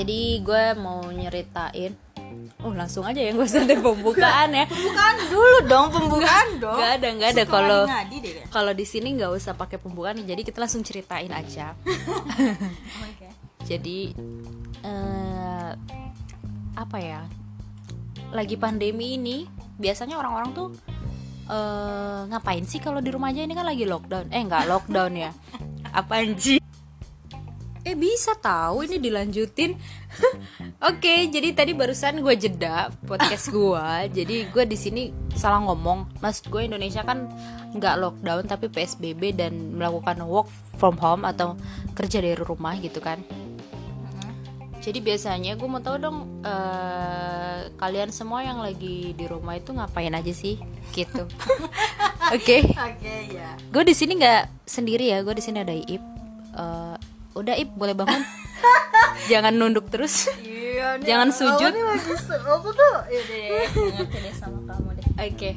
jadi gue mau nyeritain. Oh langsung aja ya gue dari pembukaan ya. Pembukaan dulu dong, pembukaan dong. Gak ada nggak ada. Kalau kayaknya. kalau di sini nggak usah pakai pembukaan jadi kita langsung ceritain aja. Oke. jadi eh, apa ya lagi pandemi ini biasanya orang-orang tuh eh, ngapain sih kalau di rumah aja? Ini kan lagi lockdown. Eh nggak lockdown ya? Apa sih eh bisa tahu ini dilanjutin? Oke jadi tadi barusan gue jeda podcast gue jadi gue di sini salah ngomong. Mas gue Indonesia kan nggak lockdown tapi psbb dan melakukan work from home atau kerja dari rumah gitu kan. Jadi biasanya gue mau tahu dong eh, kalian semua yang lagi di rumah itu ngapain aja sih? Gitu. Oke. Oke, ya. gue di sini nggak sendiri ya gue di sini ada Ip. Eh, udah Ip boleh bangun jangan nunduk terus Iya, nih, Jangan sujud. nih lagi se- aku tuh ya deh, ngerti deh sama kamu deh. oke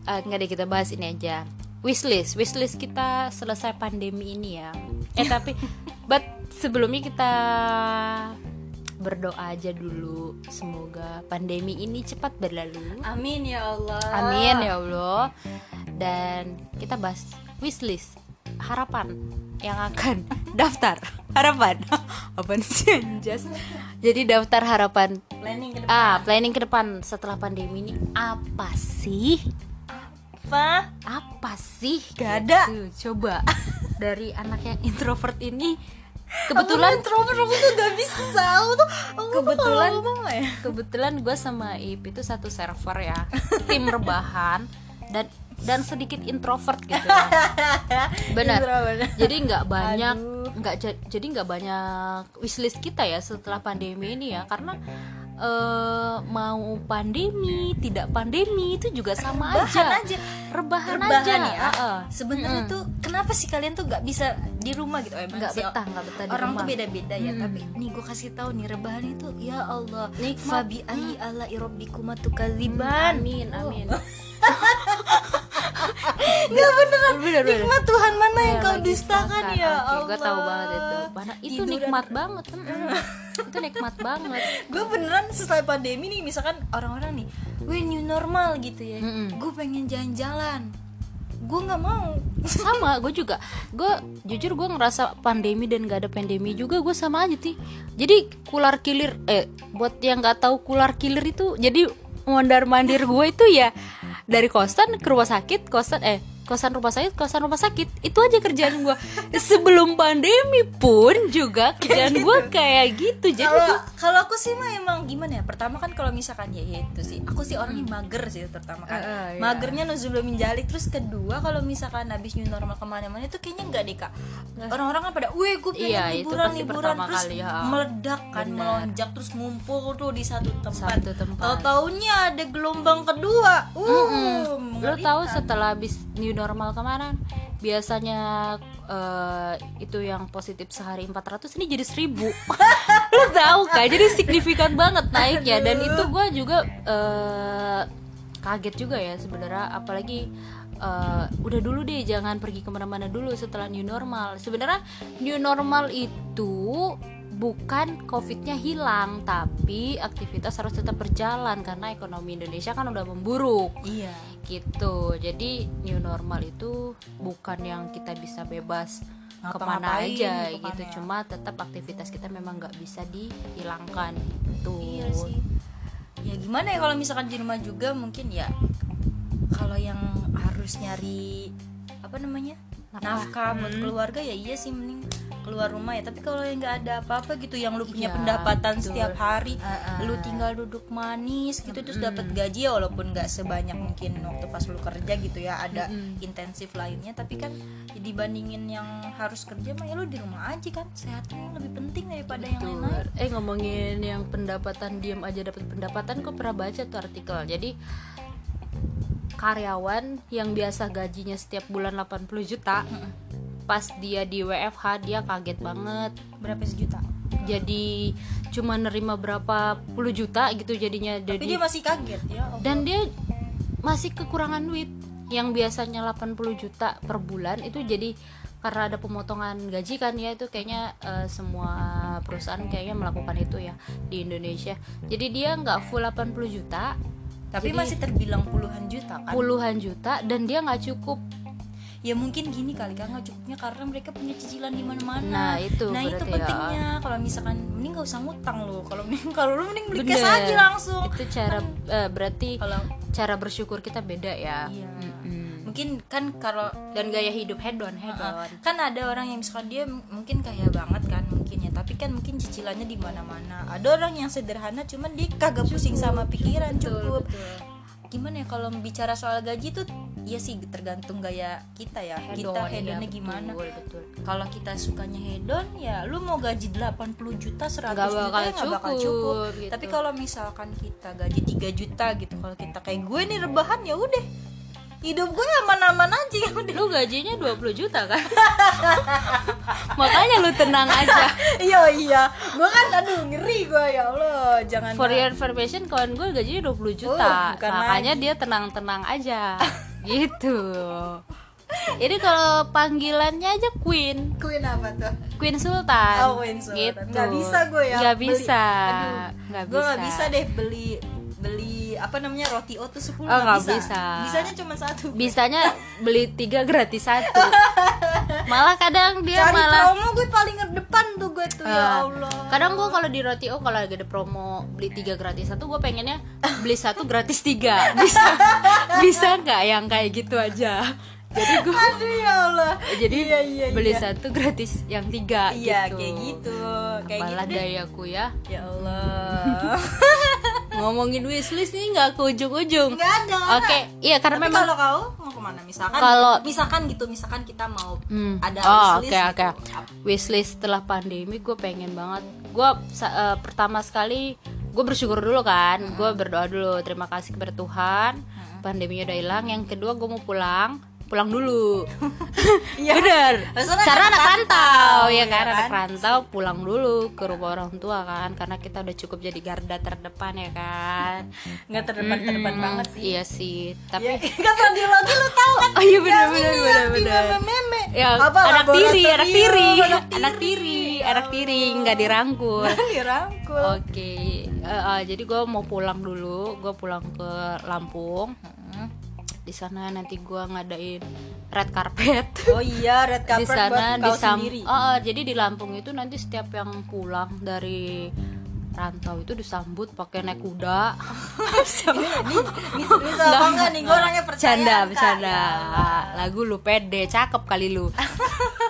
Eh, nggak deh kita bahas ini aja wishlist wishlist kita selesai pandemi ini ya eh tapi but sebelumnya kita berdoa aja dulu semoga pandemi ini cepat berlalu Amin ya Allah. Amin ya Allah. Dan kita bahas wishlist harapan yang akan daftar. Harapan. Apa sih anjas jadi daftar harapan. Planning ke depan. ah planning ke depan setelah pandemi ini. Apa sih? Apa? apa sih? Gak ada. Gitu, coba. Dari anak yang introvert ini. Kebetulan kebetulan introvert aku tuh gak bisa. Aku tuh aku Kebetulan- ya. kebetulan gue sama Ip itu satu server ya. Tim rebahan. Dan dan sedikit introvert gitu. Benar. Jadi nggak banyak nggak ja- jadi nggak banyak wishlist kita ya setelah pandemi ini ya. Karena eh, mau pandemi tidak pandemi itu juga sama Rebahan aja. aja. rebahan, Rebahan aja. ya. Heeh. Sebenarnya tuh kenapa sih kalian tuh gak bisa di rumah gitu? Emang nggak betah nggak betah di orang rumah. tuh beda-beda ya Mm-mm. tapi nih gue kasih tahu nih rebahan itu ya Allah. Nikmat. fabi ayi ala irobikuma tukadziban amin. Amin nggak beneran. Bener, bener. nikmat Tuhan mana yang Iya, kau dustakan ya Oke, Allah gue tahu banget itu. Mana, itu Tiduran. nikmat banget mm-mm. itu nikmat banget. Gue beneran setelah pandemi nih misalkan orang-orang nih gue new normal gitu ya. Gue pengen jalan-jalan. Gue nggak mau. Sama gue juga. Gue jujur gue ngerasa pandemi dan gak ada pandemi juga gue sama aja sih jadi kular kilir eh buat yang nggak tahu kular kilir itu jadi mondar mandir gue itu ya dari kosan ke rumah sakit kosan eh kosan rumah sakit kosan rumah sakit. Itu aja kerjaan gue sebelum pandemi pun juga kerjaan gue kayak gitu. Jadi kalau kalau aku sih mah emang gimana ya? Pertama kan kalau misalkan ya, ya itu sih. Aku sih orangnya mager sih pertama kan. Eh, eh, iya. magernya nuzulul minjalik. Terus kedua kalau misalkan habis new normal ke mana-mana itu kayaknya enggak deh kak. Orang-orang kan pada weh gue pengen Iya, liburan liburan. terus kali, ya. meledak kan Benar. melonjak terus ngumpul tuh di satu tempat. Satu tempat. tahu taunya ada gelombang kedua. Uh lo tahu setelah habis new normal kemarin biasanya eh, itu yang positif sehari 400 ini jadi 1000 lo tahu kan? Jadi signifikan banget naiknya. Dan itu gue juga eh, kaget juga ya sebenarnya. Apalagi eh, udah dulu deh jangan pergi ke mana-mana dulu setelah new normal. Sebenarnya new normal itu bukan covidnya hilang tapi aktivitas harus tetap berjalan karena ekonomi Indonesia kan udah memburuk. Iya. Gitu. Jadi new normal itu bukan yang kita bisa bebas ke mana Ngapa-ngapain aja gitu. ya. cuma tetap aktivitas kita memang nggak bisa dihilangkan. Gitu. Iya sih. Ya gimana ya kalau misalkan di rumah juga mungkin ya kalau yang harus nyari apa namanya nafkah buat Hmm. keluarga ya iya sih mending keluar rumah ya tapi kalau yang nggak ada apa-apa gitu yang lu punya Iya, pendapatan betul. setiap hari Ah, ah. lu tinggal duduk manis gitu terus dapat gaji ya walaupun nggak sebanyak mungkin waktu pas lu kerja gitu ya ada intensif lainnya tapi kan ya dibandingin yang harus kerja mah ya lu di rumah aja kan sehatnya lebih penting daripada yang Betul. lain-lain Eh ngomongin yang pendapatan diam aja dapat pendapatan kok pernah baca tuh artikel. Jadi karyawan yang biasa gajinya setiap bulan 80 juta pas dia di WFH dia kaget banget. berapa sejuta? Jadi cuma nerima berapa puluh juta gitu jadinya. Tapi jadi dia masih kaget ya Allah. dan dia masih kekurangan duit. Yang biasanya 80 juta per bulan itu jadi karena ada pemotongan gaji kan ya itu kayaknya eh, semua perusahaan kayaknya melakukan itu ya di Indonesia. Jadi dia nggak full 80 juta tapi Jadi- masih terbilang puluhan juta kan? puluhan juta dan dia nggak cukup ya mungkin gini kali kan nggak cukupnya karena mereka punya cicilan di mana-mana. Nah, itu nah itu berarti ya. pentingnya kalau misalkan mending gak usah ngutang lo kalau mending kalau lu mending beli cash aja langsung. Itu cara eh, berarti kalau cara bersyukur kita beda ya. Iya. Mm-mm. mungkin kan kalau dan gaya hidup hedon Uh, hedon kan ada orang yang misalkan dia mungkin kaya banget kan mungkin ya. Tapi kan mungkin cicilannya di mana-mana. Ada orang yang sederhana cuman dia kagak pusing sama pikiran cukup. gimana ya kalau bicara soal gaji tuh ya sih tergantung gaya kita ya. Kita Hedon, hedonnya iya, gimana. kalau kita sukanya hedon ya lu mau gaji 80 juta 100 Nggak juta bakal ya nggak bakal cukup, cukup. gitu. tapi kalau misalkan kita gaji 3 juta gitu kalau kita kayak gue nih rebahan ya udah. Hidup gue aman-aman aja ya udah. Lu gajinya 20 juta kan? Makanya lu tenang aja. Iya iya. Gue kan aduh ngeri gue ya allah. Jangan for your information kawan gue gajinya 20 juta. Bukan makanya dia tenang-tenang aja gitu. Ini kalau panggilannya aja Queen. Queen apa tuh? Queen Sultan. Oh, Queen Sultan. gitu. Nggak bisa gue ya nggak beli. bisa. Aduh, nggak gue bisa nggak bisa. deh beli beli apa namanya roti o tuh 10 Oh, nggak bisa. bisa. bisanya cuma satu. Bisanya beli tiga gratis satu malah kadang dia cari malah promo gue paling depan tuh gue tuh ya Ah, allah. kadang gue kalau di roti oh kalau lagi ada promo beli tiga gratis satu gue pengennya beli satu gratis tiga. Bisa bisa nggak yang kayak gitu aja? Jadi gue aduh ya allah. jadi Iya, iya, beli iya. satu gratis yang tiga iya gitu. kayak gitu. Kayak Apalah gitu dayaku ya. Ya allah. Ngomongin wishlist nih nggak ke ujung-ujung. Nggak ada. Oke iya karena tapi memang kalau kau ke mana misalkan Kalau- misalkan gitu misalkan kita mau Hmm. ada oh wishlist oke oke. gitu. wishlist setelah pandemi gue pengen banget. Gue eh, pertama sekali gue bersyukur dulu kan. Gue berdoa dulu terima kasih kepada Tuhan. Pandeminya udah hilang. Yang kedua gue mau pulang pulang dulu Iya. bener karena anak rantau, ya ya kan anak kan? rantau pulang dulu ke rumah orang tua kan karena kita udah cukup jadi garda terdepan ya kan nggak terdepan terdepan Mm-mm. banget sih iya sih tapi Ya, kan radiologi lu tahu kan Oh iya bener bener bener bener. meme-meme. Ya, Apa, anak tiri, anak tiri, anak tiri, anak tiri nggak dirangkul. Dirangkul Oke, eh, eh, jadi gue mau pulang dulu, gue pulang ke Lampung. Di sana nanti gue ngadain red carpet. oh iya red di carpet sana buat di Sam- sendiri Oh, oh, jadi di Lampung itu nanti setiap yang pulang dari rantau itu disambut pakai naik kuda. ini ini apa enggak nih gue orangnya percaya Bercanda, bercanda. Ya. Lagu lu pede, cakep kali lu.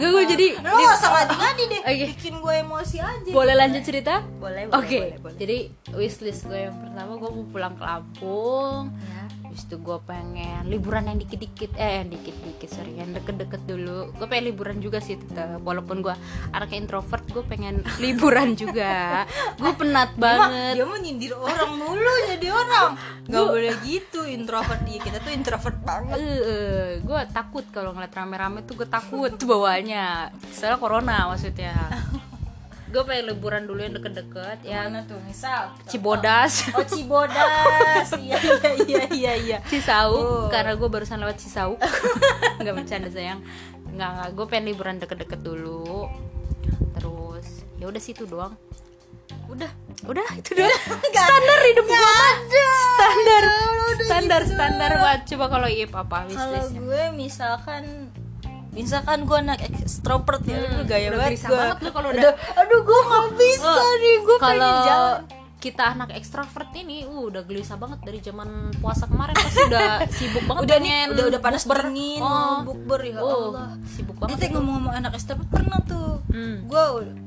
Gue gue jadi lu nggak usah ngadi-ngadi deh Oke. bikin gue emosi aja boleh lanjut cerita? boleh boleh Oke, boleh, boleh. jadi wishlist gue yang pertama gue mau pulang ke Lampung. Ya. Habis itu gue pengen liburan yang dikit-dikit, eh yang dikit-dikit sorry, yang deket-deket dulu. Gue pengen liburan juga sih tetap, walaupun gue anak introvert, gue pengen liburan juga. Gue penat banget. dia mau nyindir orang mulu jadi orang nggak boleh gitu introvert dia kita tuh introvert banget Eh, gue takut kalau ngeliat rame-rame tuh gue takut bawanya. Soalnya corona maksudnya. Gue pengen liburan dulu yang deket-deket ya mana tuh? Misal? Cibodas. Oh Cibodas. Iya iya iya iya iya. Cisauk Oh. karena gue barusan lewat Cisauk. Nggak bercanda sayang. Nggak nggak. Gue pengen liburan deket-deket dulu. Terus ya udah situ doang. Udah. Udah itu doang. Standar hidup gue mah standar. Standar gitu. standar banget coba kalau Iip apa kalau gue misalkan misalkan gue anak extrovert ya aduh gaya udah banget gue banget lu kalau udah- aduh, gue nggak bisa Oh, nih gue pengen kalau jalan. kita anak ekstrovert ini uh, udah gelisah banget dari zaman puasa kemarin pasti udah sibuk banget udah nih udah udah panas bukber. dingin oh, bukber ya oh, Allah. sibuk banget tuh ngomong-ngomong anak extrovert pernah tuh. Hmm. gue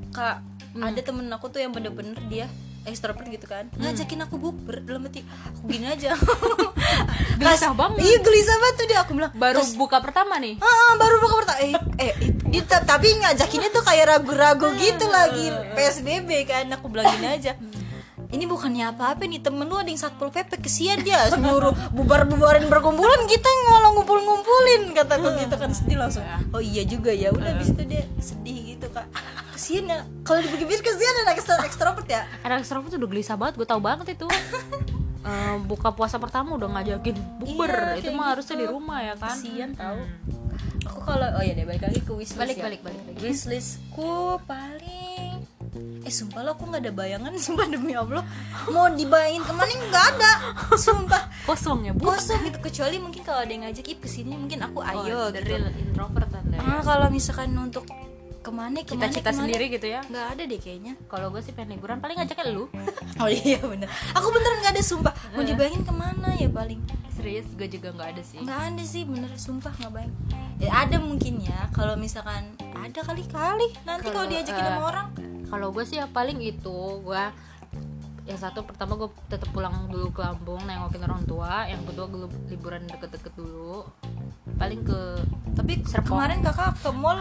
kak ada temen aku tuh yang bener-bener dia extrovert gitu kan. Hmm. ngajakin aku bukber dalam hati aku gini aja. Gelisah Kas- banget. iya gelisah banget tuh dia aku bilang. Baru "Kas- buka pertama nih. Ah, baru buka pertama. Eh, eh, dia ta- tapi ngajakinnya tuh kayak ragu-ragu gitu lagi. PSBB kan aku bilang gini aja. Ini bukannya apa-apa nih temen lu ada yang satpol pp kesian dia. Nyuruh bubar-bubarin berkumpulan kita ngolah ngumpul-ngumpulin kataku gitu kan. Sedih langsung. Oh iya juga ya udah habis itu dia sedih gitu kak kesian ya. Kalau dipikir-pikir kesian anak ekstra ekstrovert ya. Anak ekstrovert tuh udah gelisah banget gue tau banget itu. Eh, buka puasa pertama udah ngajakin bukber. Iya, itu mah harusnya gitu. di rumah ya kan? Kasian tahu. Aku kalau oh ya deh balik lagi ke wishlist balik ya. balik balik lagi. Wishlistku paling Eh sumpah lo aku nggak ada bayangan Sumpah demi Allah. Mau dibayangin ke mana nggak ada Sumpah. Kosong ya bu? Kosong gitu Kecuali mungkin kalau ada yang ngajak Ih ke sini mungkin aku ayo the gitu. real introvert anda ya. Ah, Kalau misalkan untuk Ke mana ke mana cita-cita ke mana, sendiri gitu ya? Nggak ada deh kayaknya. Kalau gue sih pengen liburan paling ngajaknya lu. Oh iya bener. Aku beneran nggak ada sumpah. Mau dibayangin ke mana ya paling? Serius gue juga nggak ada sih. Nggak ada sih bener sumpah nggak bayang. Ya ada mungkin ya kalau misalkan ada kali kali nanti kalau diajakin eh, sama orang. kalau gue sih ya paling itu gue yang satu pertama gue tetap pulang dulu ke Lampung nengokin orang tua. Yang kedua gue liburan deket-deket dulu. Paling ke tapi Serpong. kemarin kakak ke mall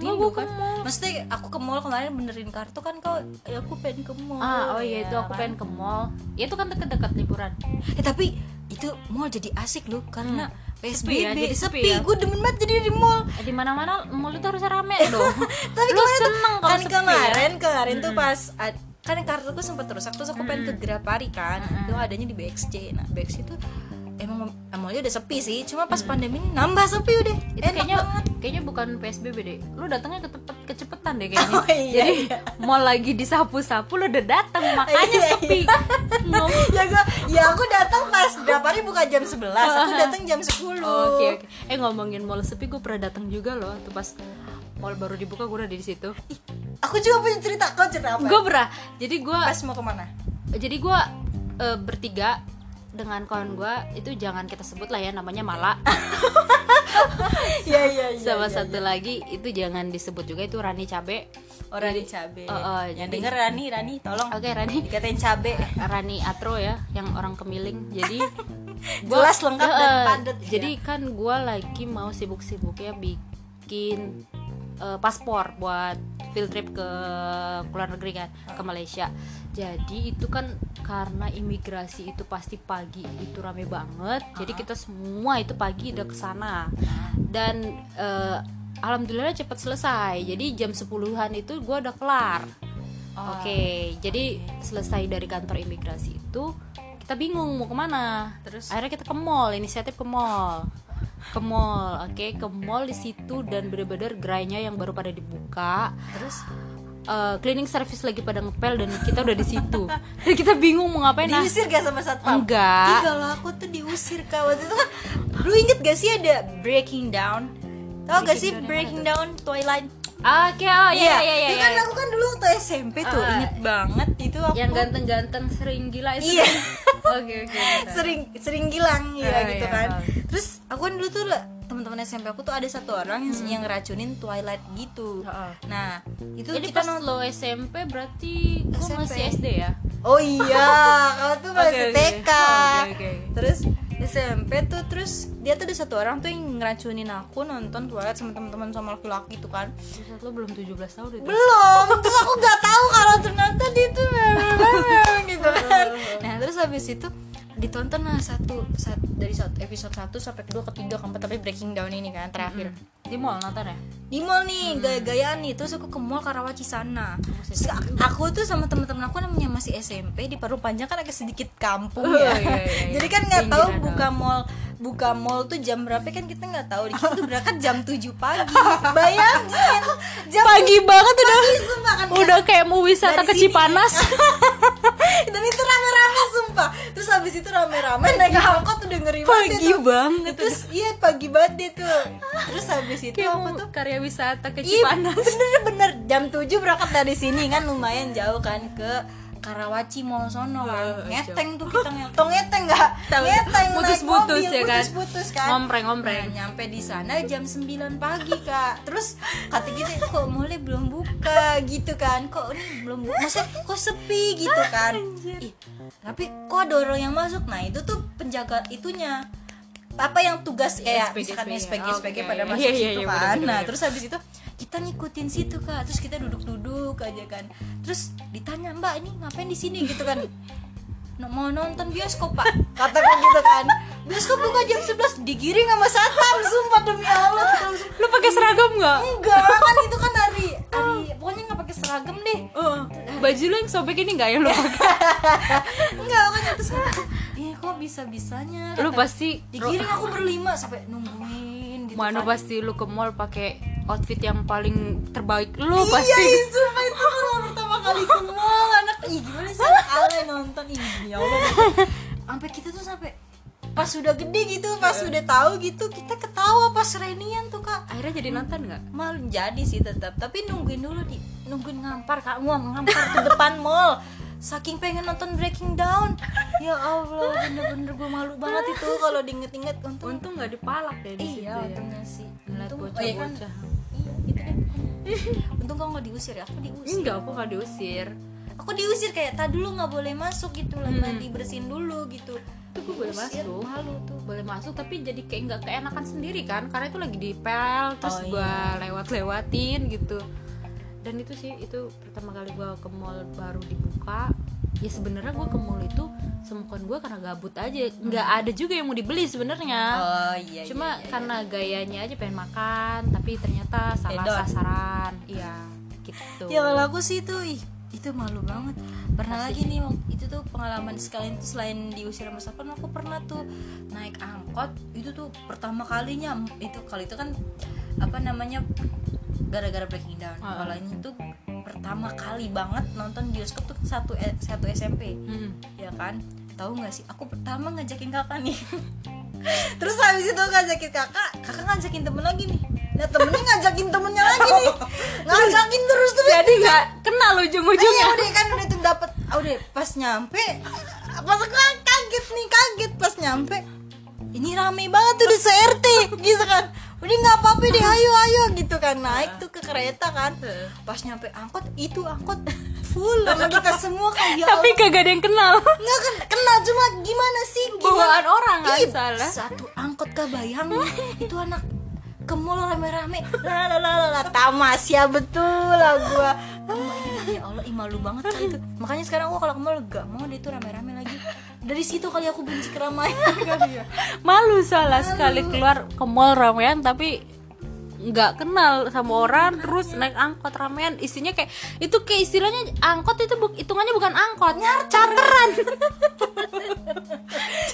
Rindu gua ke kan. Maksudnya aku ke mall kemarin benerin kartu kan kau ya aku pengen ke mall. Ah oh iya ya itu aku kan? pengen ke mall. Ya itu kan deket-deket liburan. Eh tapi itu mall jadi asik loh karena PSBB Sepi ya, jadi sepi sepi, ya. gue demen banget jadi di mall. Eh, di mana-mana mall itu harusnya rame dong. Tapi lu kemarin tuh- seneng kalau kan sepi ya? kemarin kemarin tuh pas kan kartuku sempat rusak terus aku pengen ke Grapari kan. Itu adanya di BXC nah BXC itu emang emangnya udah sepi sih cuma pas pandemi ini nambah sepi udah itu Enak kayaknya banget. kayaknya bukan PSBB deh lu datangnya ketepet kecepetan deh kayaknya Oh, iya, jadi iya. mall lagi disapu-sapu lu udah datang makanya Iya, iya. sepi Ngom- ya gua ya aku datang pas Grapari buka jam 11 aku datang jam 10 Oke oke. Eh ngomongin mall sepi gue pernah datang juga loh. Tuh pas mall baru dibuka gue udah di situ. aku juga punya cerita kau cerita apa Gue pernah. Jadi gue pas mau ke mana jadi gue eh, bertiga dengan kawan gue itu jangan kita sebut lah ya namanya Mala. iya iya iya Sama iya, satu lagi itu jangan disebut juga itu Rani Cabe. orang di cabe Oh, oh, yang jadi- denger Rani Rani tolong Oke Rani. dikatain cabe Rani Atro ya, yang orang kemiling. Jadi Jelas, lengkap, dan Eh, padat, ya. Jadi kan gue lagi mau sibuk-sibuknya bikin eh, paspor buat field trip ke luar negeri kan, ke Malaysia. Jadi itu kan karena imigrasi itu pasti pagi itu rame banget. Jadi kita semua itu pagi udah ke sana. Dan eh, alhamdulillah cepat selesai. Jadi jam 10-an itu gue udah kelar. Oh. Oke, jadi selesai dari kantor imigrasi itu kita bingung mau ke mana. Terus? akhirnya kita ke mall, inisiatif ke mall, ke mall, oke, ke mall di situ dan bener-bener gerainya yang baru pada dibuka. terus Eh, cleaning service lagi pada ngepel dan kita udah di situ. Dan kita bingung mau ngapain. Nah, diusir gak sama satpam Enggak. Ih, kalau aku tuh diusir kak waktu itu kan lu inget gak sih ada breaking down tau gak sih breaking down Twilight Oke, oh iya iya iya. itu iya. kan aku kan dulu waktu SMP tuh Ah. inget banget itu aku Yang ganteng-ganteng sering gila itu. Iya. Oke oke. sering sering gilang ya gitu iya. kan terus aku kan dulu tuh teman-teman SMP aku tuh ada satu orang yang, yang ngeracunin Twilight gitu Heeh. nah itu Jadi kita pas lo SMP berarti gue SMP. masih SD ya? Oh iya, kau tuh masih Oke, SMP tuh terus dia tuh ada satu orang tuh yang ngeracunin aku nonton Twilight sama teman-teman sama laki-laki tuh kan. Terus lo belum 17 tahun itu. Belum, terus aku nggak tahu kalau ternyata dia tuh gitu kan. Nah, terus habis itu ditonton lah satu, sat- dari satu episode 1 sampai kedua ketiga keempat tapi breaking down ini kan terakhir Di mall nonton ya? di mall nih gaya-gayaan nih terus aku ke mall Karawaci sana terus aku tuh sama teman-teman aku namanya masih SMP di Parung Panjang kan agak sedikit kampung Oh, ya iya, iya, iya. jadi kan nggak tahu buka mall buka mall tuh jam berapa kan kita nggak tahu kita tuh berangkat jam 7 pagi bayangin jam Pagi banget udah. pagi sumpah kan Udah kayak mau wisata ke. Cipanas. dan itu rame-rame terus habis itu rame-rame naik angkot udah ngeri banget Pagi itu. banget. Terus iya pagi banget deh tuh. Terus habis itu Kayak apa tuh? karya wisata ke Iya Cipanas. bener-bener. Jam 7 berangkat dari sini kan lumayan jauh kan ke Karawaci Mall sono kan? ngeteng tuh kita ngeteng Tau ngeteng nggak? Ngeteng Putus-putus ya kan? putus-putus kan? Ngompreng-ngompreng. Nah, nyampe di sana jam 9 pagi kak. Terus kata kita kok mulai belum buka? Gitu kan. Kok ini belum buka? Masa kok sepi? Gitu kan. Ih, tapi kok ada orang yang masuk? Nah itu tuh penjaga itunya. Apa yang tugas kayak SPG, misalkan SPG. SPG SPG pada masuk Iya, iya, situ iya, kan? bener, nah terus habis itu kita ngikutin situ kak. Terus kita duduk-duduk aja kan. Terus ditanya mbak ini ngapain di sini? Gitu kan. "No- mau nonton bioskop pak. Kataku gitu kan. Bioskop buka jam 11 digiring sama satpam sumpah demi allah. Kita langsung Lo pakai seragam nggak? enggak kan itu kan hari hari pokoknya nggak pakai seragam deh. Oh, baju lo yang sobek ini nggak yang lo pakai? enggak makanya terus kata, bisa bisanya lu pasti digiring aku berlima sampai nungguin gitu mana kan. pasti lu ke mall pakai outfit yang paling terbaik lu iya pasti. iya sumpah itu kalau pertama kali ke mall anak. Ih gimana sih? Anak nonton. Ih ya Allah sampai kita tuh sampai pas sudah gede gitu pas Iya. sudah tahu gitu kita ketawa pas reunian tuh kak. Akhirnya jadi nonton nggak? Mal jadi sih tetap tapi nungguin dulu di. Nungguin ngampar kak. Mau ngampar ke depan mall. Saking pengen nonton Breaking Down. Ya Allah bener-bener gue malu banget itu kalau diinget-inget. Untung untung nggak dipalak deh di situ iya ya. untungnya sih. Ngeliat oh iya kan untung kau nggak diusir ya? Aku diusir. Enggak aku nggak diusir. Aku diusir kayak tak dulu nggak boleh masuk gitu. Lah mandi bersihin dulu gitu. Itu gue boleh masuk. Malu tuh. Boleh masuk tapi jadi kayak nggak keenakan sendiri kan. Karena itu lagi dipel terus Oh, gue lewat-lewatin gitu. Dan itu sih itu pertama kali gue ke mall baru dibuka. Ya sebenarnya gue ke mall itu semukan gue karena gabut aja. Nggak ada juga yang mau dibeli sebenarnya. Oh iya cuma karena gayanya aja pengen makan tapi ternyata salah Hedon. sasaran. Iya gitu. Ya kalau aku sih itu ih, itu malu banget. Pernah lagi nih itu tuh pengalaman sekalian tuh selain diusir sama sapaan aku pernah tuh naik angkot. Itu tuh pertama kalinya itu kali itu kan apa namanya gara-gara breaking down. Ah. kalau ini tuh pertama kali banget nonton bioskop tuh satu eh, satu SMP Hmm. ya kan? Tahu nggak sih? Aku pertama ngajakin kakak nih. Terus habis itu ngajakin kakak kakak ngajakin temen lagi nih. Nah temennya ngajakin temennya lagi nih. Ngajakin terus terus jadi nggak kenal Iya ujung-ujungnya udah kan udah tuh dapat ah, udah pas nyampe pas aku kaget nih kaget pas nyampe. Ini rame banget tuh di CRT gitu kan udah nggak apa-apa deh ayo ayo gitu kan. Naik tuh ke kereta kan. Pas nyampe angkot itu angkot full. Sama kita semua kan ya tapi kagak ada yang kenal. Nggak kan kenal cuma gimana sih? Gimana? Bawaan orang kan Iya, salah satu angkot kebayang itu anak ke mall rame-rame. Lalalala tamas ya betul lah gua ya Allah ih malu banget kali itu. Makanya sekarang gua kalau ke mall gak mau dia tuh rame-rame lagi. Dari situ kali aku benci keramaian. Ya. Malu salah sekali keluar ke mall ramean tapi nggak kenal sama orang terus naik angkot ramean. Isinya kayak itu kayak istilahnya angkot itu bu- hitungannya bukan angkot charteran.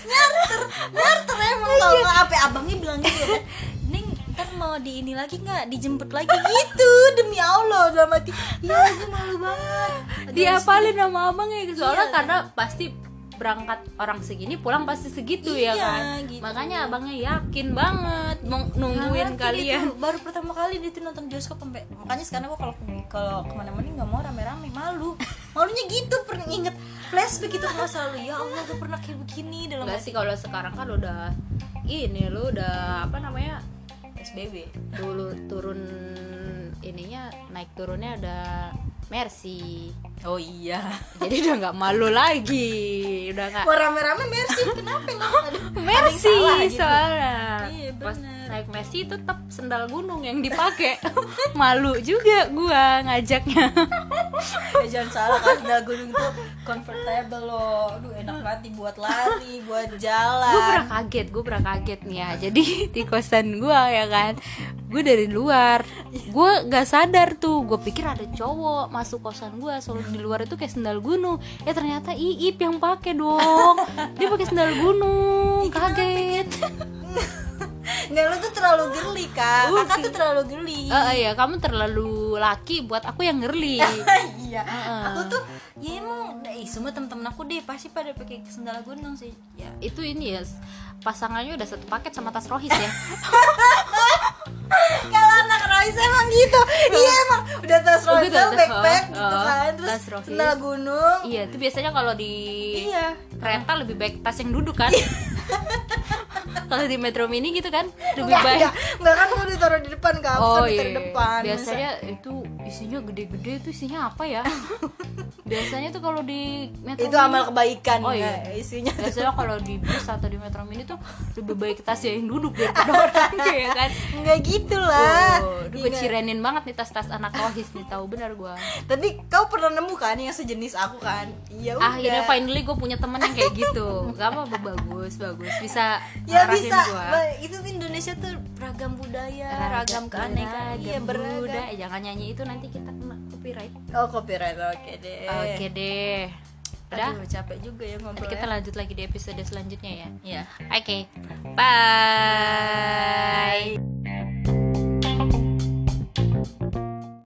Nyarter. Emang kalau apa abangnya bilang gitu kan Ning ntar mau di ini lagi nggak? Dijemput lagi. Gitu demi Allah dalam hati ya gue malu banget diapalin sama abangnya soalnya Iya. karena pasti berangkat orang segini pulang pasti segitu ya Iya, kan. gitu. makanya abangnya yakin banget nungguin Ngerti kalian. Gitu. baru pertama kali dia tuh nonton bioskop sampai makanya sekarang gua kalau kalau ke mana-mana nggak mau rame-rame malu. Malunya gitu pernah inget flashback itu masa lalu. Ya Allah gue pernah kayak begini dalam Enggak sih kalau sekarang kan udah ini lu udah apa namanya SBB dulu turun ininya naik turunnya ada Mercy. Oh iya. Jadi udah nggak malu lagi. Udah nggak mau rame-rame Mercy kenapa lo ada Mercy gitu. soalnya. Iya, pas bener. naik Mercy itu tetap sendal gunung yang dipakai. Malu juga gua ngajaknya Eh, jangan salah kan sendal gunung tuh comfortable loh. Aduh enak banget dibuat lari buat jalan. Gue pernah kaget gue pernah kaget nih ya. Jadi di kosan gue ya kan gue dari luar. Gue gak sadar tuh gue pikir ada cowok masuk kosan gue selalu di luar itu kayak sendal gunung. Ya ternyata iip yang pakai dong. Dia pakai sendal gunung kaget nggak lo tuh terlalu geli kak. Uh, kakak tuh terlalu geli Eh iya kamu terlalu laki buat aku yang ngerli iya. Aku tuh ya emang eh, semua temen-temen aku deh pasti pada pakai sendal gunung sih. Ya. Itu ini ya pasangannya udah satu paket sama tas rohis ya. Kalau anak Royce emang gitu. Iya emang udah tas Oh, gitu, tas- backpack oh, gitu kan. Terus tas Royce. sendal gunung. Iya itu biasanya kalau di iya. kereta lebih baik tas yang duduk kan kalau di metro mini gitu kan lebih baik. enggak. Enggak kan mau ditaruh di depan oh kan ditaruh iya. depan biasanya itu isinya gede-gede itu isinya apa ya? Biasanya tuh kalau di metro itu mini amal kebaikan Oh, ya, iya. isinya biasanya kalau di bus atau di metro mini tuh lebih baik tasnya yang duduk daripada orang ya kan? Enggak gitu lah. Oh, gue cirenin banget nih tas-tas anak rohis nih tahu benar gue tadi kau pernah nemu kan yang sejenis aku kan? Iya udah. akhirnya finally gue punya temen yang kayak gitu. Gak apa apa bagus bagus. Bisa ya bisa gua. Itu Indonesia tuh ragam budaya ragam, keanekaraan iya beragam Buddha. Eh, jangan nyanyi itu nanti kita kena copyright oh copyright oke deh oke deh udah Aduh, capek juga ya ngobrol nanti kita ya. lanjut lagi di episode selanjutnya ya Iya. oke bye